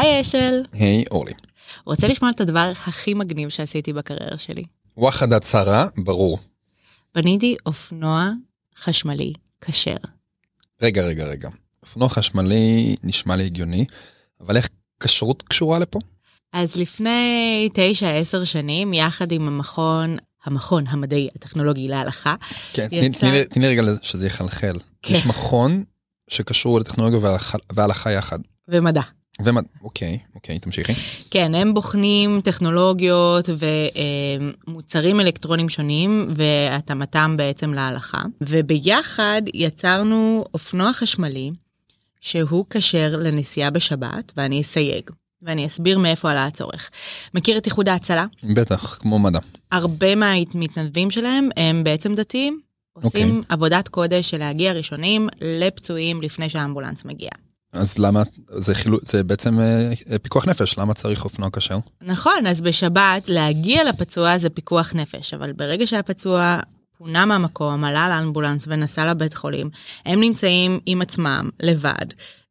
היי אשל, היי אורלי. רוצה לשמוע את הדבר הכי מגניב שעשיתי בקריירה שלי? וואחד הצהרה, ברור. בניתי אופנוע חשמלי כשר. רגע, רגע, רגע. אופנוע חשמלי נשמע לי הגיוני, אבל איך כשרות קשורה לפה? אז לפני תשע עשר שנים, יחד עם המכון, המכון המדעי הטכנולוגי להלכה, כן, יצא- תני תני רגע שזה יחלחל. כן. יש מכון שקשור לטכנולוגיה והלכה- והלכה יחד. ומדע. אוקיי, אוקיי, תמשיכי. כן, הם בוחנים טכנולוגיות ומוצרים אלקטרונים שונים והתאמתם בעצם להלכה. וביחד יצרנו אופנוע חשמלי שהוא כשר לנסיעה בשבת, ואני אסייג, ואני אסביר מאיפה עלה הצורך. מכיר את איחוד ההצלה? בטח, כמו מדע. הרבה מהמתנדבים שלהם הם בעצם דתיים. עושים אוקיי. עבודת קודש של להגיע ראשונים לפצועים לפני שהאמבולנס מגיע. אז למה, זה חילו, זה בעצם אה, פיקוח נפש, למה צריך אופנוע כשר? נכון, אז בשבת להגיע לפצוע זה פיקוח נפש, אבל ברגע שהפצוע פונה מהמקום, עלה לאמבולנס ונסע לבית חולים, הם נמצאים עם עצמם, לבד,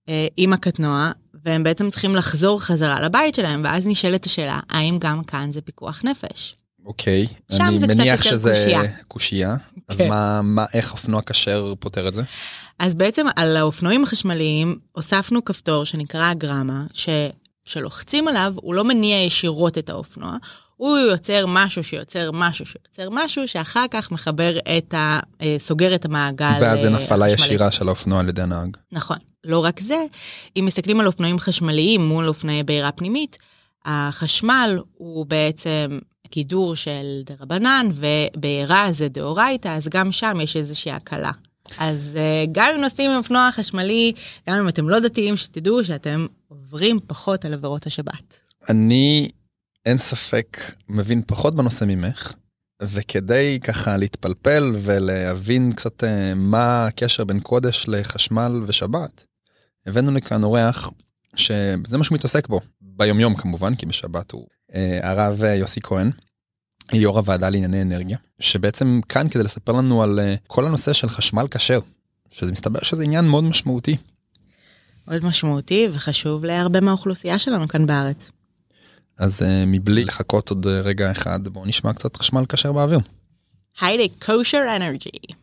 אה, עם הקטנוע, והם בעצם צריכים לחזור חזרה לבית שלהם, ואז נשאלת השאלה, האם גם כאן זה פיקוח נפש? אוקיי, שם אני מניח שזה קושייה. קושייה. אז כן. מה, מה, איך אופנוע כשר פותר את זה? אז בעצם על האופנועים החשמליים הוספנו כפתור שנקרא גרמה, שכשלוחצים עליו הוא לא מניע ישירות את האופנוע, הוא יוצר משהו שיוצר משהו שיוצר משהו שאחר כך מחבר את ה... אה, סוגר את המעגל ואז אין אה, הפעלה החשמלי. ישירה של האופנוע על ידי הנהג. נכון. לא רק זה, אם מסתכלים על אופנועים חשמליים מול אופנועי בעירה פנימית, החשמל הוא בעצם גידור של דרבנן, ובעירה זה דאורייתא, אז גם שם יש איזושהי הקלה. אז אה, גם אם נוסעים עם אופנוע חשמלי, גם אם אתם לא דתיים, שתדעו שאתם עוברים פחות על עבירות השבת. אני, אין ספק, מבין פחות בנושא ממך, וכדי ככה להתפלפל ולהבין קצת אה, מה הקשר בין קודש לחשמל ושבת, הבאנו לכאן אורח שזה מה שהוא מתעסק בו, ביומיום כמובן, כי בשבת הוא הרב אה, יוסי כהן, יו"ר הוועדה לענייני אנרגיה, שבעצם כאן כדי לספר לנו על אה, כל הנושא של חשמל כשר, שזה מסתבר שזה עניין מאוד משמעותי. מאוד משמעותי וחשוב להרבה מהאוכלוסייה שלנו כאן בארץ. אז אה, מבלי לחכות עוד אה, רגע אחד, בואו נשמע קצת חשמל כשר באוויר. היידה kosher energy.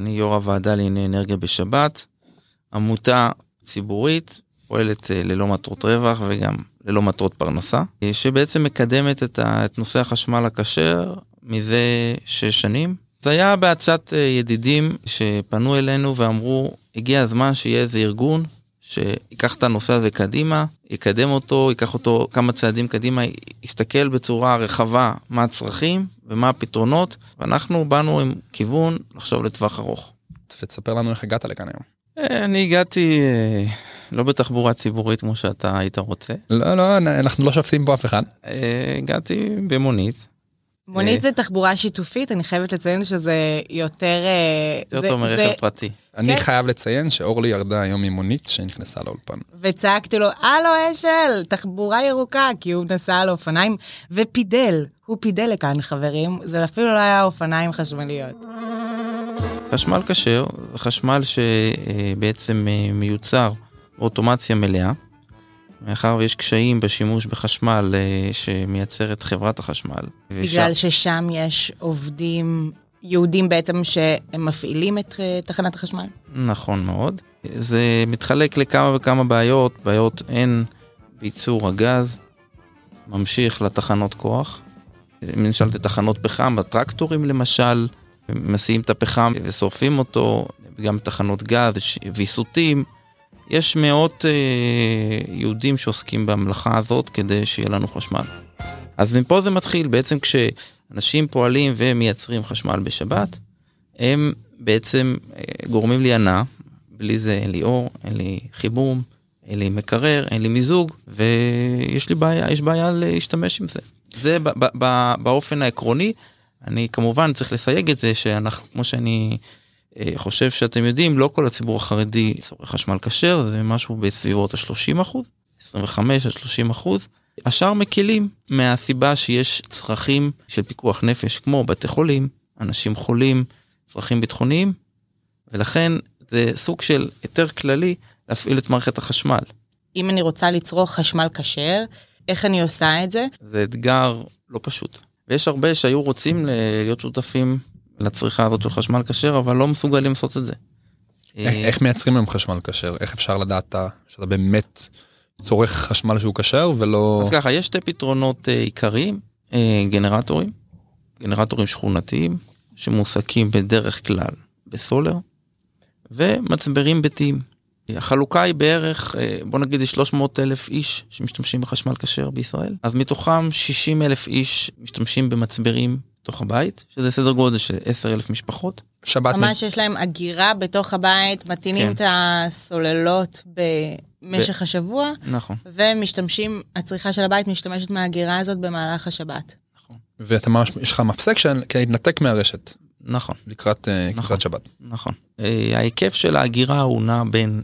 אני יו"ר הוועדה לענייני אנרגיה בשבת, עמותה ציבורית, פועלת אה, ללא מטרות רווח וגם ללא מטרות פרנסה, אה, שבעצם מקדמת את, נושא החשמל הכשר מזה שש שנים. זה היה בעצת אה, ידידים שפנו אלינו ואמרו, הגיע הזמן שיהיה איזה ארגון שיקח את הנושא הזה קדימה, יקדם אותו, ייקח אותו כמה צעדים קדימה, יסתכל בצורה רחבה מה הצרכים ומה הפתרונות, ואנחנו באנו עם כיוון לחשוב לטווח ארוך. ותספר לנו איך הגעת לכאן היום. אה, אני הגעתי אה, לא בתחבורה ציבורית כמו שאתה היית רוצה, לא, לא, אנחנו לא שופטים פה אף אחד. אה, הגעתי במונית, מונית זה תחבורה שיתופית, אני חייבת לציין שזה יותר... אה, יותר זה- טוב מרכב פרטי. אני כן. חייב לציין שאורלי ירדה היום ממונית שנכנסה לאולפן. וצעקתי לו, הלו אשל, תחבורה ירוקה, כי הוא נסע על אופניים, ופידל, הוא פידל לכאן חברים, זה אפילו לא היה אופניים חשמליות. חשמל כשר חשמל שבעצם אה, מיוצר באוטומציה מלאה. מאחר ויש קשיים בשימוש בחשמל אה, שמייצרת חברת החשמל. בגלל ששם יש עובדים יהודים בעצם שהם מפעילים את אה, תחנת החשמל. נכון מאוד. זה מתחלק לכמה וכמה בעיות, בעיות הן בייצור הגז, ממשיך לתחנות כוח. אם נשאל את תחנות פחם, בטרקטורים למשל, מסיעים את הפחם ושורפים אותו, גם תחנות גז, ויסותים. יש מאות אה, יהודים שעוסקים במלאכה הזאת כדי שיהיה לנו חשמל. אז מפה זה מתחיל, בעצם כשאנשים פועלים ומייצרים חשמל בשבת, הם בעצם אה, גורמים לי הנאה, בלי זה אין לי אור, אין לי חימום, אין לי מקרר, אין לי מיזוג, ויש לי בעיה, יש בעיה להשתמש עם זה. זה ב- ב- ב- באופן העקרוני, אני כמובן צריך לסייג את זה שאנחנו, כמו שאני חושב שאתם יודעים, לא כל הציבור החרדי צורך חשמל כשר, זה משהו בסביבות ה-30 אחוז, 25 עד 30 אחוז. השאר מקלים מהסיבה שיש צרכים של פיקוח נפש, כמו בתי חולים, אנשים חולים, צרכים ביטחוניים, ולכן זה סוג של היתר כללי להפעיל את מערכת החשמל. אם אני רוצה לצרוך חשמל כשר, איך אני עושה את זה? זה אתגר לא פשוט. ויש הרבה שהיו רוצים להיות שותפים לצריכה הזאת של חשמל כשר, אבל לא מסוגלים לעשות את זה. איך, איך מייצרים היום חשמל כשר? איך אפשר לדעת שאתה באמת צורך חשמל שהוא כשר ולא... אז ככה, יש שתי פתרונות אה, עיקריים, אה, גנרטורים, גנרטורים שכונתיים, שמועסקים בדרך כלל בסולר, ומצברים ביתיים. החלוקה היא בערך, אה, בוא נגיד, 300 אלף איש שמשתמשים בחשמל כשר בישראל, אז מתוכם 60 אלף איש משתמשים במצברים בתוך הבית, שזה סדר גודל של 10 אלף משפחות. שבת... ממש יש להם אגירה בתוך הבית, מטעינים כן. את הסוללות במשך ב... השבוע. נכון. ומשתמשים, הצריכה של הבית משתמשת מהאגירה הזאת במהלך השבת. נכון. ואתה ממש, יש לך מפסק להתנתק מהרשת. נכון. לקראת, אה, נכון. לקראת שבת. נכון. אה, ההיקף של ההגירה הוא נע בין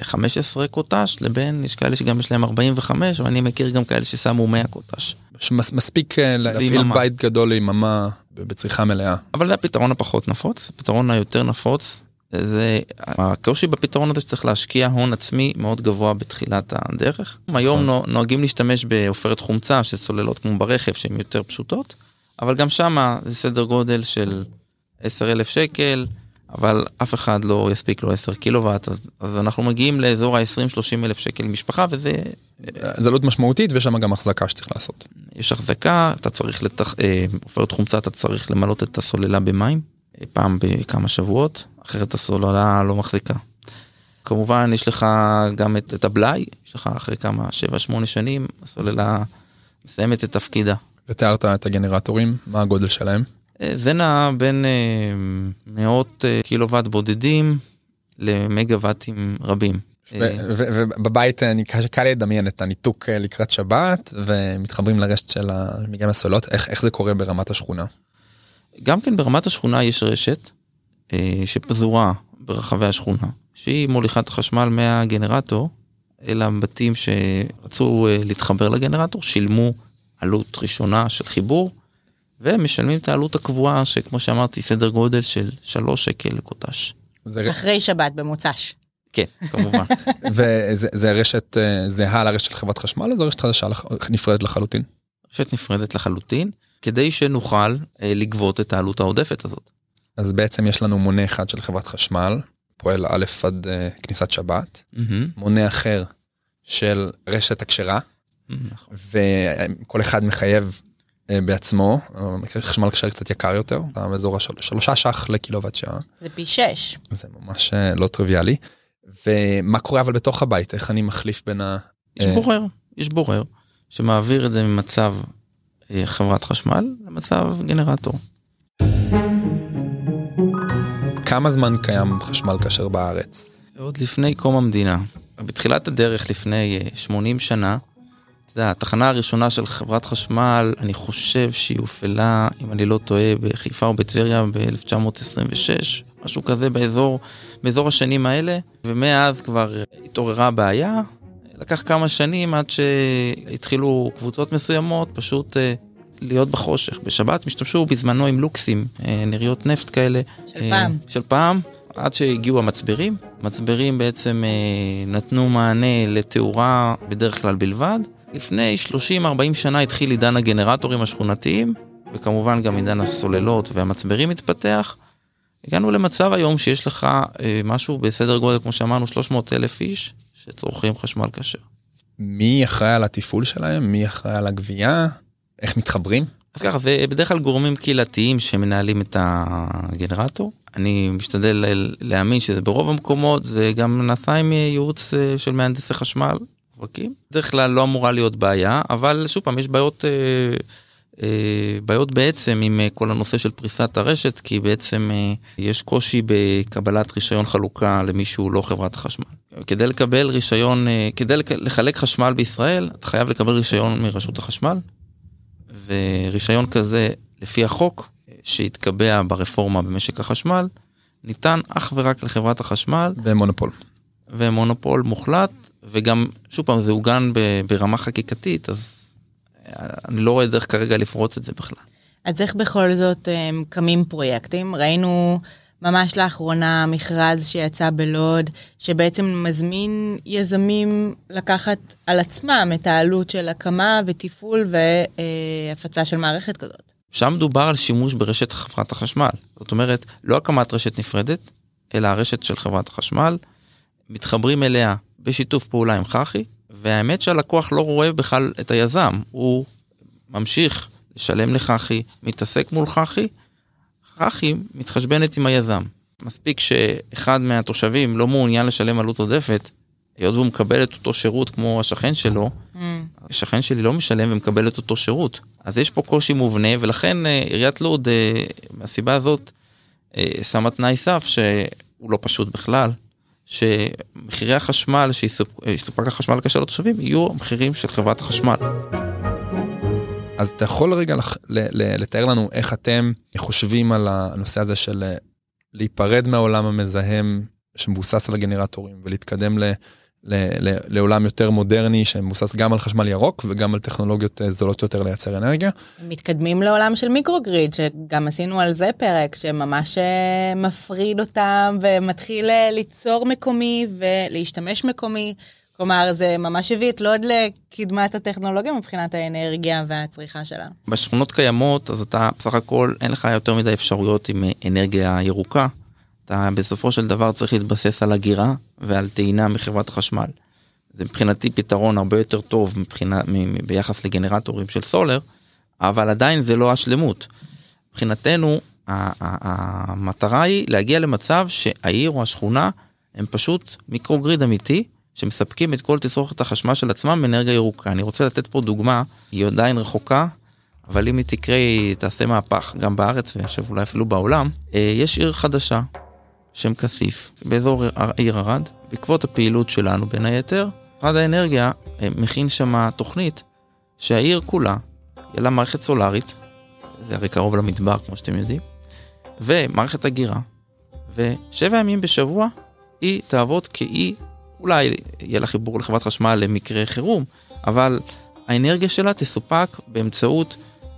15 קוטש לבין יש כאלה שגם יש להם 45 ואני מכיר גם כאלה ששמו 100 קוטש. מספיק אה, להפעיל בית גדול ליממה בצריכה מלאה. אבל זה הפתרון הפחות נפוץ, הפתרון היותר נפוץ זה הקושי בפתרון הזה שצריך להשקיע הון עצמי מאוד גבוה בתחילת הדרך. היום נכון. נוהגים להשתמש בעופרת חומצה של סוללות כמו ברכב שהן יותר פשוטות, אבל גם שמה זה סדר גודל של 10 אלף שקל. אבל אף אחד לא יספיק לו 10 קילוואט, אז, אז אנחנו מגיעים לאזור ה-20-30 אלף שקל משפחה, וזה... זה עלות משמעותית ויש שם גם החזקה שצריך לעשות. יש החזקה, אתה צריך, לתח... אה, עופרת חומצה, אתה צריך למלות את הסוללה במים, אה, פעם בכמה שבועות, אחרת הסוללה לא מחזיקה. כמובן יש לך גם את, את הבלאי, יש לך אחרי כמה 7-8 שנים, הסוללה מסיימת את תפקידה. ותיארת את הגנרטורים, מה הגודל שלהם? אה, זה נע בין אה, מאות אה, קילוואט בודדים למגוואטים רבים. ובבית קל לדמיין את הניתוק לקראת שבת ומתחברים לרשת של המגן הסולות איך איך זה קורה ברמת השכונה. גם כן ברמת השכונה יש רשת שפזורה ברחבי השכונה שהיא מוליכה את החשמל מהגנרטור אל הבתים שרצו להתחבר לגנרטור שילמו עלות ראשונה של חיבור ומשלמים את העלות הקבועה שכמו שאמרתי סדר גודל של 3 שקל לקוטש. אחרי שבת במוצ"ש. כן כמובן. וזה רשת אה, זהה לרשת של חברת חשמל או זו רשת חדשה נפרדת לחלוטין? רשת נפרדת לחלוטין כדי שנוכל אה, לגבות את העלות העודפת הזאת. אז בעצם יש לנו מונה אחד של חברת חשמל פועל א' עד אה, כניסת שבת mm-hmm. מונה אחר של רשת הכשרה mm-hmm. וכל אחד מחייב בעצמו, חשמל כשר קצת יקר יותר, באזור השלושה ש"ח לקילוואט שעה. זה פי שש. זה ממש אה, לא טריוויאלי. ומה קורה אבל בתוך הבית, איך אני מחליף בין ה... יש בורר, יש בורר שמעביר את זה ממצב אה, חברת חשמל למצב גנרטור. כמה זמן קיים חשמל כשר בארץ? עוד לפני קום המדינה. בתחילת הדרך לפני 80 שנה זה התחנה הראשונה של חברת חשמל, אני חושב שהיא הופעלה, אם אני לא טועה, בחיפה או בטבריה ב-1926, משהו כזה באזור, באזור השנים האלה, ומאז כבר התעוררה הבעיה. לקח כמה שנים עד שהתחילו קבוצות מסוימות פשוט אה, להיות בחושך. בשבת השתמשו בזמנו עם לוקסים, אה, נריות נפט כאלה. של אה, פעם. של פעם. עד שהגיעו המצברים, מצברים בעצם נתנו מענה לתאורה בדרך כלל בלבד, לפני 30-40 שנה התחיל עידן הגנרטורים השכונתיים, וכמובן גם עידן הסוללות והמצברים התפתח. הגענו למצב היום שיש לך אה, משהו בסדר גודל, כמו שאמרנו, 300 אלף איש שצורכים חשמל כשר. מי אחראי על התפעול שלהם? מי אחראי על הגבייה? איך מתחברים? אז ככה, זה בדרך כלל גורמים קהילתיים שמנהלים את הגנרטור. אני משתדל להאמין שזה ברוב המקומות, זה גם נעשה עם ייעוץ אה, של מהנדסי חשמל, מובהקים. בדרך כלל לא אמורה להיות בעיה, אבל שוב פעם יש בעיות, אה, אה, בעיות בעצם עם אה, כל הנושא של פריסת הרשת, כי בעצם אה, יש קושי בקבלת רישיון חלוקה למי שהוא לא חברת החשמל. כדי לקבל רישיון, אה, כדי לחלק חשמל בישראל, אתה חייב לקבל רישיון מרשות החשמל, ורישיון כזה לפי החוק שהתקבע ברפורמה במשק החשמל, ניתן אך ורק לחברת החשמל. ומונופול. ומונופול מוחלט, וגם, שוב פעם, זה עוגן ברמה חקיקתית, אז אני לא רואה דרך כרגע לפרוץ את זה בכלל. אז איך בכל זאת הם, קמים פרויקטים? ראינו ממש לאחרונה מכרז שיצא בלוד, שבעצם מזמין יזמים לקחת על עצמם את העלות של הקמה ותפעול והפצה של מערכת כזאת. שם דובר על שימוש ברשת חברת החשמל. זאת אומרת, לא הקמת רשת נפרדת, אלא הרשת של חברת החשמל. מתחברים אליה בשיתוף פעולה עם חח"י, והאמת שהלקוח לא רואה בכלל את היזם, הוא ממשיך לשלם לחח"י, מתעסק מול חח"י, חח"י מתחשבנת עם היזם. מספיק שאחד מהתושבים לא מעוניין לשלם עלות עודפת, היות והוא מקבל את אותו שירות כמו השכן שלו, mm. השכן שלי לא משלם ומקבל את אותו שירות. אז יש פה קושי מובנה, ולכן אה, עיריית לוד, אה, מהסיבה הזאת, אה, שמה תנאי סף שהוא לא פשוט בכלל, שמחירי החשמל, שיסופק החשמל הקשר לתושבים, יהיו המחירים של חברת החשמל. אז אתה יכול רגע לח, לתאר לנו איך אתם חושבים על הנושא הזה של להיפרד מהעולם המזהם שמבוסס על הגנרטורים ולהתקדם ל... לעולם יותר מודרני שמבוסס גם על חשמל ירוק וגם על טכנולוגיות אה, זולות יותר לייצר אנרגיה. מתקדמים לעולם של מיקרוגריד שגם עשינו על זה פרק שממש אה, מפריד אותם ומתחיל אה, ליצור מקומי ולהשתמש מקומי. כלומר זה ממש הביא את לוד לקדמת הטכנולוגיה מבחינת האנרגיה והצריכה שלה. בשכונות קיימות אז אתה בסך הכל אין לך יותר מדי אפשרויות עם אנרגיה ירוקה. אתה בסופו של דבר צריך להתבסס על הגירה ועל טעינה מחברת החשמל. זה מבחינתי פתרון הרבה יותר טוב מבחינה, ביחס לגנרטורים של סולר, אבל עדיין זה לא השלמות. מבחינתנו המטרה היא להגיע למצב שהעיר או השכונה הם פשוט מיקרוגריד אמיתי שמספקים את כל תצרוכת החשמל של עצמם באנרגיה ירוקה. אני רוצה לתת פה דוגמה, היא עדיין רחוקה, אבל אם היא תקרה היא תעשה מהפך גם בארץ ואולי אפילו בעולם. אה, יש עיר חדשה שם כסיף, באזור העיר ערד. בעקבות הפעילות שלנו, בין היתר, משרד האנרגיה אה, מכין שם תוכנית שהעיר כולה, יהיה לה מערכת סולארית, זה הרי קרוב למדבר, כמו שאתם יודעים, ומערכת הגירה, ושבע ימים בשבוע היא תעבוד כאי, אולי יהיה לה חיבור לחברת חשמל למקרה חירום, אבל האנרגיה שלה תסופק באמצעות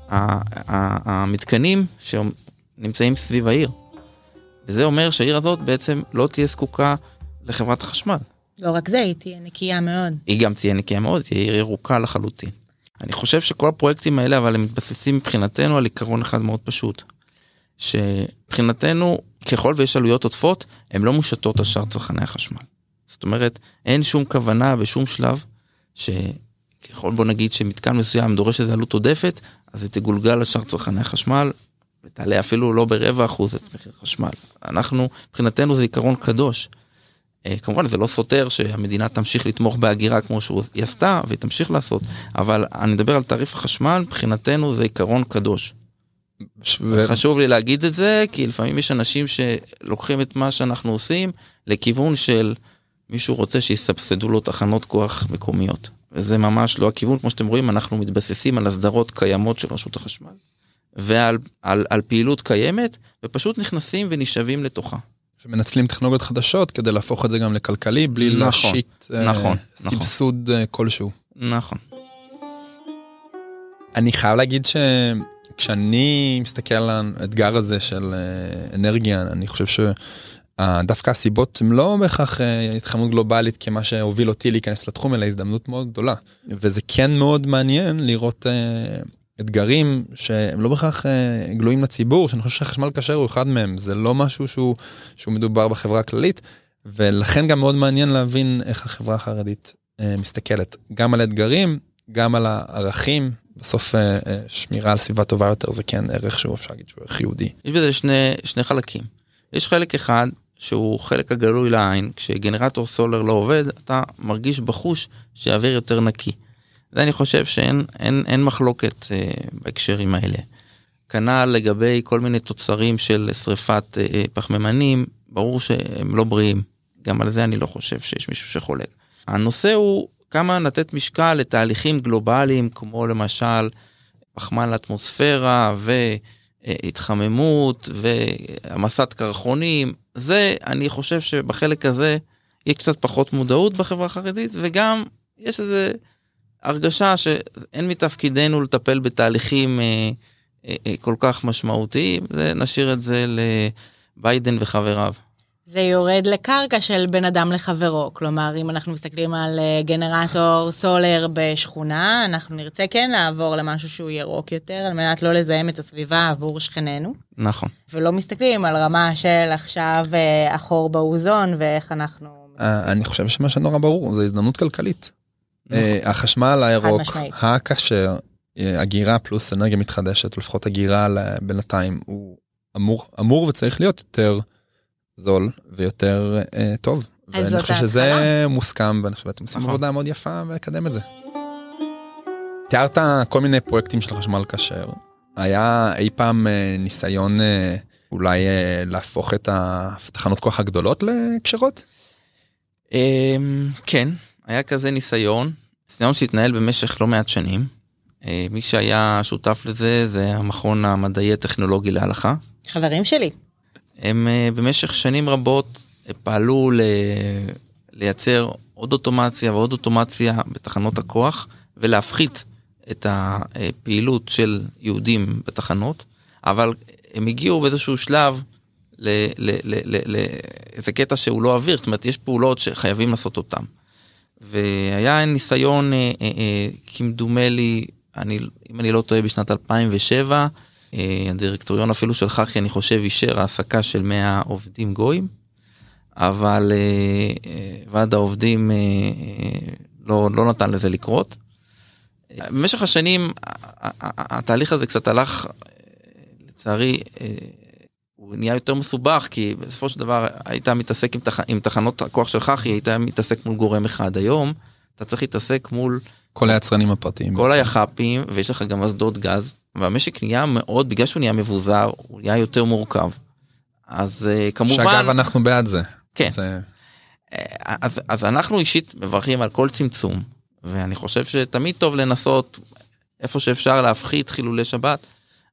המתקנים שנמצאים סביב העיר. וזה אומר שהעיר הזאת בעצם לא תהיה זקוקה לחברת החשמל. לא רק זה, היא תהיה נקייה מאוד. היא גם תהיה נקייה מאוד, תהיה עיר ירוקה לחלוטין. אני חושב שכל הפרויקטים האלה, אבל הם מתבססים מבחינתנו על עיקרון אחד מאוד פשוט. שמבחינתנו, ככל ויש עלויות עודפות, הן לא מושתות על שאר צרכני החשמל. זאת אומרת, אין שום כוונה בשום שלב שככל בוא נגיד שמתקן מסוים דורש איזה עלות עודפת, אז זה תגולגל על שאר צרכני החשמל, ותעלה אפילו לא ברבע אחוז את מחיר חשמל. אנחנו, מבחינתנו זה עיקרון קדוש. אה, כמובן זה לא סותר שהמדינה תמשיך לתמוך בהגירה כמו שהיא עשתה והיא תמשיך לעשות, אבל אני מדבר על תעריף החשמל, מבחינתנו זה עיקרון קדוש. ו... חשוב לי להגיד את זה, כי לפעמים יש אנשים שלוקחים את מה שאנחנו עושים לכיוון של מישהו רוצה שיסבסדו לו תחנות כוח מקומיות. וזה ממש לא הכיוון, כמו שאתם רואים, אנחנו מתבססים על הסדרות קיימות של רשות החשמל. ועל על, על פעילות קיימת, ופשוט נכנסים ונשאבים לתוכה. ומנצלים טכנולוגיות חדשות כדי להפוך את זה גם לכלכלי, בלי נכון, להשית אה, נכון, uh, סבסוד נכון. כלשהו. נכון. אני חייב להגיד שכשאני מסתכל על האתגר הזה של uh, אנרגיה, אני חושב שדווקא הסיבות הן לא בהכרח uh, התחממות גלובלית כמה שהוביל אותי להיכנס לתחום, אלא הזדמנות מאוד גדולה. וזה כן מאוד מעניין לראות אתגרים שהם לא בהכרח אה, גלויים לציבור, שאני חושב שחשמל כשר הוא אחד מהם, זה לא משהו שהוא, שהוא מדובר בחברה הכללית, ולכן גם מאוד מעניין להבין איך החברה החרדית אה, מסתכלת, גם על אתגרים, גם על הערכים, בסוף אה, שמירה על סביבה טובה יותר זה כן ערך שהוא אפשר להגיד שהוא ערך יהודי. יש בזה שני, שני חלקים. יש חלק אחד שהוא חלק הגלוי לעין, כשגנרטור סולר לא עובד, אתה מרגיש בחוש שהאוויר יותר נקי. זה אני חושב שאין אין, אין מחלוקת אה, בהקשרים האלה. כנ"ל לגבי כל מיני תוצרים של שריפת אה, פחמימנים, ברור שהם לא בריאים. גם על זה אני לא חושב שיש מישהו שחולק. הנושא הוא כמה לתת משקל לתהליכים גלובליים כמו למשל פחמן לאטמוספירה והתחממות והמסת קרחונים, זה, אני חושב שבחלק הזה יהיה קצת פחות מודעות בחברה החרדית, וגם יש איזה הרגשה שאין מתפקידנו לטפל בתהליכים אה, אה, אה, כל כך משמעותיים, נשאיר את זה לביידן וחבריו. זה יורד לקרקע של בין אדם לחברו, כלומר אם אנחנו מסתכלים על אה, גנרטור סולר בשכונה, אנחנו נרצה כן לעבור למשהו שהוא ירוק יותר על מנת לא לזהם את הסביבה עבור שכנינו. נכון. ולא מסתכלים על רמה של עכשיו אה, החור באוזון ואיך אנחנו... אה, אני חושב שמה שנורא ברור זה הזדמנות כלכלית. נכון. החשמל הירוק, הכשר, הגירה פלוס אנרגיה מתחדשת, לפחות הגירה בינתיים הוא אמור, אמור וצריך להיות יותר. זול ויותר אה, טוב. ואני חושב שזה. מוסכם ואני חושב שאתם עושים נכון. עבודה מאוד יפה ולקדם את זה. תיארת כל מיני פרויקטים של חשמל כשר. היה אי פעם אה, ניסיון אה, אולי אה, להפוך את התחנות כוח הגדולות לקשרות? אה, כן, היה כזה ניסיון. ניסיון שהתנהל במשך לא מעט שנים. אה, מי שהיה שותף לזה זה המכון המדעי הטכנולוגי להלכה. חברים שלי. הם אה, במשך שנים רבות אה, פעלו ל... לייצר עוד אוטומציה ועוד אוטומציה בתחנות הכוח ולהפחית את הפעילות של יהודים בתחנות, אבל הם הגיעו באיזשהו שלב לאיזה קטע שהוא לא אוויר, זאת אומרת יש פעולות שחייבים לעשות אותן. והיה ניסיון, אה, כמדומה לי, אני, אם אני לא טועה, בשנת 2007, אה, הדירקטוריון אפילו של חחי, אני חושב, אישר העסקה של 100 עובדים גויים, אבל אה, אה, ועד העובדים לא, לא נתן לזה לקרות. במשך השנים התהליך הזה קצת הלך, לצערי, הוא נהיה יותר מסובך, כי בסופו של דבר היית מתעסק עם, תח... עם תחנות הכוח של חחי, היית מתעסק מול גורם אחד. היום אתה צריך להתעסק מול... כל היצרנים הפרטיים. כל היח"פים, ויש לך גם אסדות גז. והמשק נהיה מאוד, בגלל שהוא נהיה מבוזר, הוא נהיה יותר מורכב. אז uh, כמובן... שאגב, אנחנו בעד זה. כן. זה... אה, אז, אז אנחנו אישית מברכים על כל צמצום, ואני חושב שתמיד טוב לנסות איפה שאפשר להפחית חילולי שבת.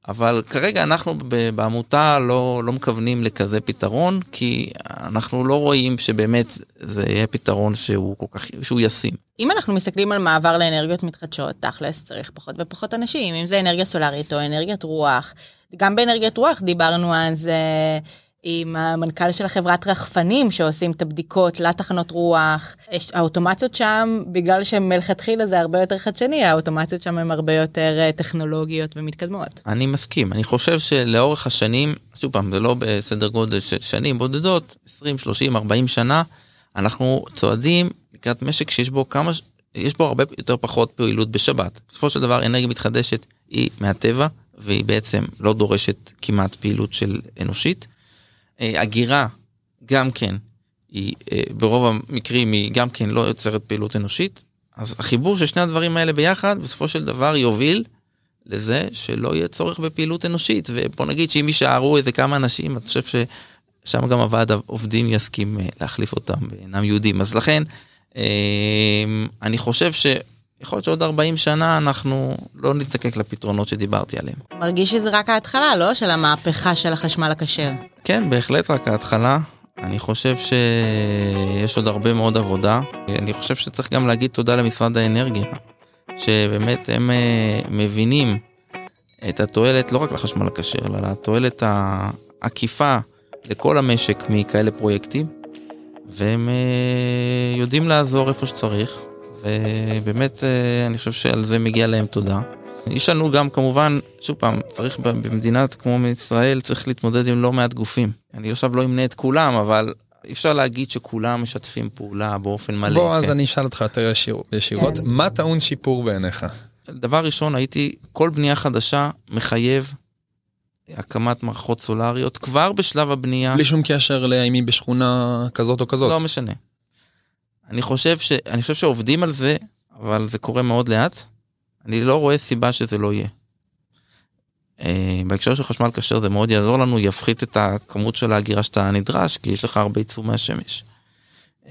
אבל כרגע אנחנו בעמותה לא, לא מכוונים לכזה פתרון, כי אנחנו לא רואים שבאמת זה יהיה פתרון שהוא כל כך, שהוא ישים. אם אנחנו מסתכלים על מעבר לאנרגיות מתחדשות, תכלס צריך פחות ופחות אנשים, אם זה אנרגיה סולארית או אנרגיית רוח. גם באנרגיית רוח דיברנו על זה. עם המנכ"ל של החברת רחפנים שעושים את הבדיקות לתחנות רוח. האוטומציות שם, בגלל שמלכתחילה זה הרבה יותר חדשני, האוטומציות שם הן הרבה יותר אה, טכנולוגיות ומתקדמות. אני מסכים, אני חושב שלאורך השנים, שוב פעם, זה לא בסדר גודל של שנים בודדות, 20, 30, 40 שנה, אנחנו צועדים לקראת משק שיש בו כמה, יש בו הרבה יותר פחות פעילות בשבת. בסופו של דבר אנרגיה מתחדשת היא מהטבע, והיא בעצם לא דורשת כמעט פעילות של אנושית. אה, הגירה גם כן, היא אה, ברוב המקרים היא גם כן לא יוצרת פעילות אנושית, אז החיבור של שני הדברים האלה ביחד בסופו של דבר יוביל לזה שלא יהיה צורך בפעילות אנושית, ובוא נגיד שאם יישארו איזה כמה אנשים, אני חושב ששם גם הוועד העובדים יסכים אה, להחליף אותם ואינם יהודים, אז לכן אני חושב ש... יכול להיות שעוד 40 שנה אנחנו לא נזדקק לפתרונות שדיברתי עליהם. מרגיש שזה רק ההתחלה, לא? של המהפכה של החשמל הכשר. כן, בהחלט רק ההתחלה. אני חושב שיש עוד הרבה מאוד עבודה. אני חושב שצריך גם להגיד תודה למשרד האנרגיה, שבאמת הם אה, מבינים את התועלת לא רק לחשמל הכשר, אלא לתועלת העקיפה לכל המשק מכאלה פרויקטים, והם אה, יודעים לעזור איפה שצריך. ובאמת אה, אני חושב שעל זה מגיע להם תודה. יש לנו גם כמובן, שוב פעם, צריך במדינה כמו ישראל, צריך להתמודד עם לא מעט גופים. אני עכשיו לא אמנה את כולם, אבל אי אפשר להגיד שכולם משתפים פעולה באופן מלא. בוא, כן. אז אני אשאל אותך יותר ישיר, ישירות, כן. מה טעון שיפור בעיניך? דבר ראשון, הייתי, כל בנייה חדשה מחייב הקמת מערכות סולריות כבר בשלב הבנייה. בלי שום קשר לאם היא בשכונה כזאת או כזאת. לא משנה. אני חושב, ש... אני חושב שעובדים על זה, אבל זה קורה מאוד לאט. אני לא רואה סיבה שזה לא יהיה. Uh, בהקשר של חשמל כשר זה מאוד יעזור לנו, יפחית את הכמות של ההגירה שאתה נדרש, כי יש לך הרבה ייצור מהשמש. Uh,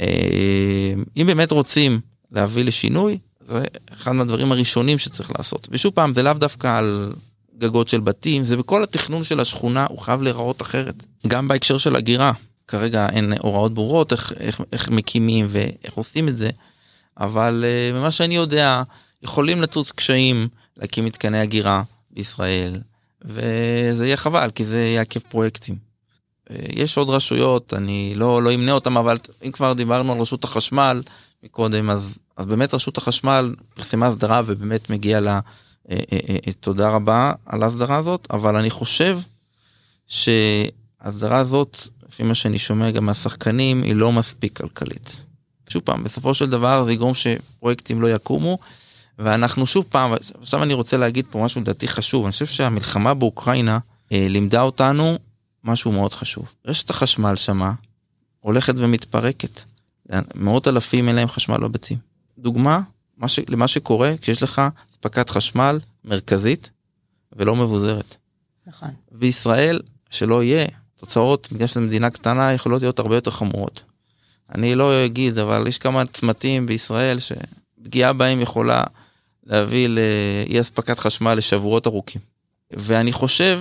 אם באמת רוצים להביא לשינוי, זה אחד מהדברים הראשונים שצריך לעשות. ושוב פעם, זה לאו דווקא על גגות של בתים, זה בכל התכנון של השכונה, הוא חייב להיראות אחרת. גם בהקשר של הגירה, כרגע אין הוראות ברורות איך, איך, איך מקימים ואיך עושים את זה, אבל uh, ממה שאני יודע, יכולים לצוץ קשיים להקים מתקני הגירה בישראל, וזה יהיה חבל, כי זה יעכב פרויקטים. Uh, יש עוד רשויות, אני לא, לא אמנה אותם, אבל אם כבר דיברנו על רשות החשמל מקודם, אז, אז באמת רשות החשמל פרסמה הסדרה ובאמת מגיע לה uh, uh, uh, תודה רבה על ההסדרה הזאת, אבל אני חושב שההסדרה הזאת לפי מה שאני שומע גם מהשחקנים, היא לא מספיק כלכלית. שוב פעם, בסופו של דבר זה יגרום שפרויקטים לא יקומו, ואנחנו שוב פעם, עכשיו אני רוצה להגיד פה משהו לדעתי חשוב, אני חושב שהמלחמה באוקראינה אה, לימדה אותנו משהו מאוד חשוב. רשת החשמל שמה הולכת ומתפרקת. מאות אלפים אין להם חשמל בביצים. דוגמה ש, למה שקורה כשיש לך אספקת חשמל מרכזית ולא מבוזרת. נכון. בישראל, שלא יהיה, תוצאות, בגלל שזו מדינה קטנה, יכולות להיות הרבה יותר חמורות. אני לא אגיד, אבל יש כמה צמתים בישראל שפגיעה בהם יכולה להביא לאי אספקת חשמל לשבועות ארוכים. ואני חושב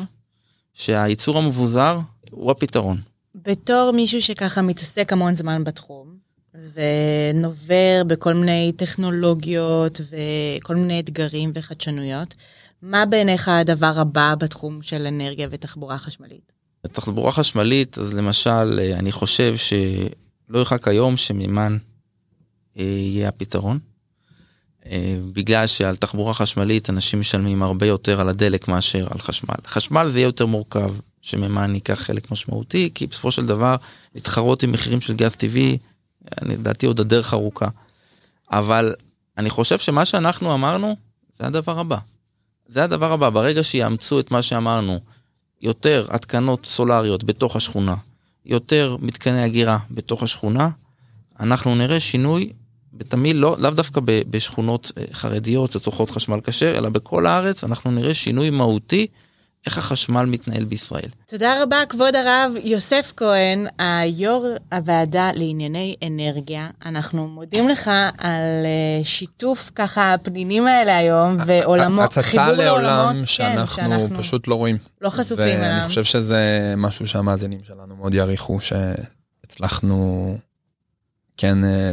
שהייצור המבוזר הוא הפתרון. בתור מישהו שככה מתעסק המון זמן בתחום, ונובר בכל מיני טכנולוגיות וכל מיני אתגרים וחדשנויות, מה בעיניך הדבר הבא בתחום של אנרגיה ותחבורה חשמלית? תחבורה חשמלית, אז למשל, אה, אני חושב שלא ירחק היום שמימן אה, יהיה הפתרון. אה, בגלל שעל תחבורה חשמלית אנשים משלמים הרבה יותר על הדלק מאשר על חשמל. חשמל זה יהיה יותר מורכב, שמימן ייקח חלק משמעותי, כי בסופו של דבר להתחרות עם מחירים של גז טבעי, לדעתי עוד הדרך ארוכה. אבל אני חושב שמה שאנחנו אמרנו, זה הדבר הבא. זה הדבר הבא, ברגע שיאמצו את מה שאמרנו, יותר התקנות סולריות בתוך השכונה, יותר מתקני הגירה בתוך השכונה, אנחנו נראה שינוי בתמיד לא, לאו דווקא בשכונות אה, חרדיות שצורכות חשמל כשר, אלא בכל הארץ אנחנו נראה שינוי מהותי איך החשמל מתנהל בישראל. תודה רבה, כבוד הרב יוסף כהן, היו"ר הוועדה לענייני אנרגיה. אנחנו מודים לך על אה, שיתוף ככה הפנינים האלה היום, ועולמות, חיבור לעולמות. הצצה לעולם כן, שאנחנו, שאנחנו פשוט לא רואים. לא חשופים אליו. ואני חושב שזה משהו שהמאזינים שלנו מאוד יעריכו, שהצלחנו כן אה,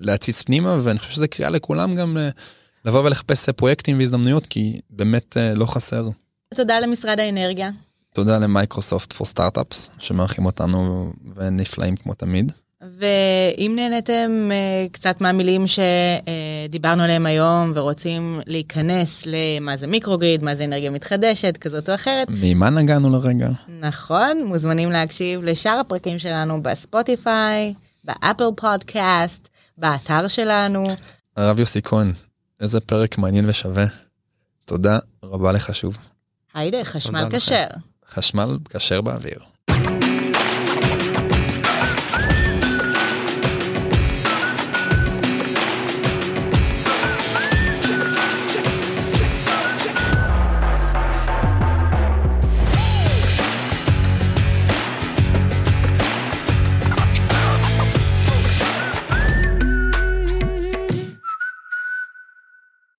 להציץ פנימה, ואני חושב שזה קריאה לכולם גם אה, לבוא ולחפש פרויקטים והזדמנויות, כי באמת לא חסר. תודה למשרד האנרגיה. תודה ל Microsoft for Startups שמארחים אותנו ונפלאים כמו תמיד. ואם נהניתם קצת מהמילים שדיברנו עליהם היום ורוצים להיכנס למה זה microgrid, מה זה אנרגיה מתחדשת כזאת או אחרת. ממה נגענו לרגע? נכון, מוזמנים להקשיב לשאר הפרקים שלנו בספוטיפיי, ב Apple Podcast, באתר שלנו. הרב יוסי כהן, איזה פרק מעניין ושווה. תודה רבה לך שוב. היידה, חשמל כשר. חשמל כשר באוויר.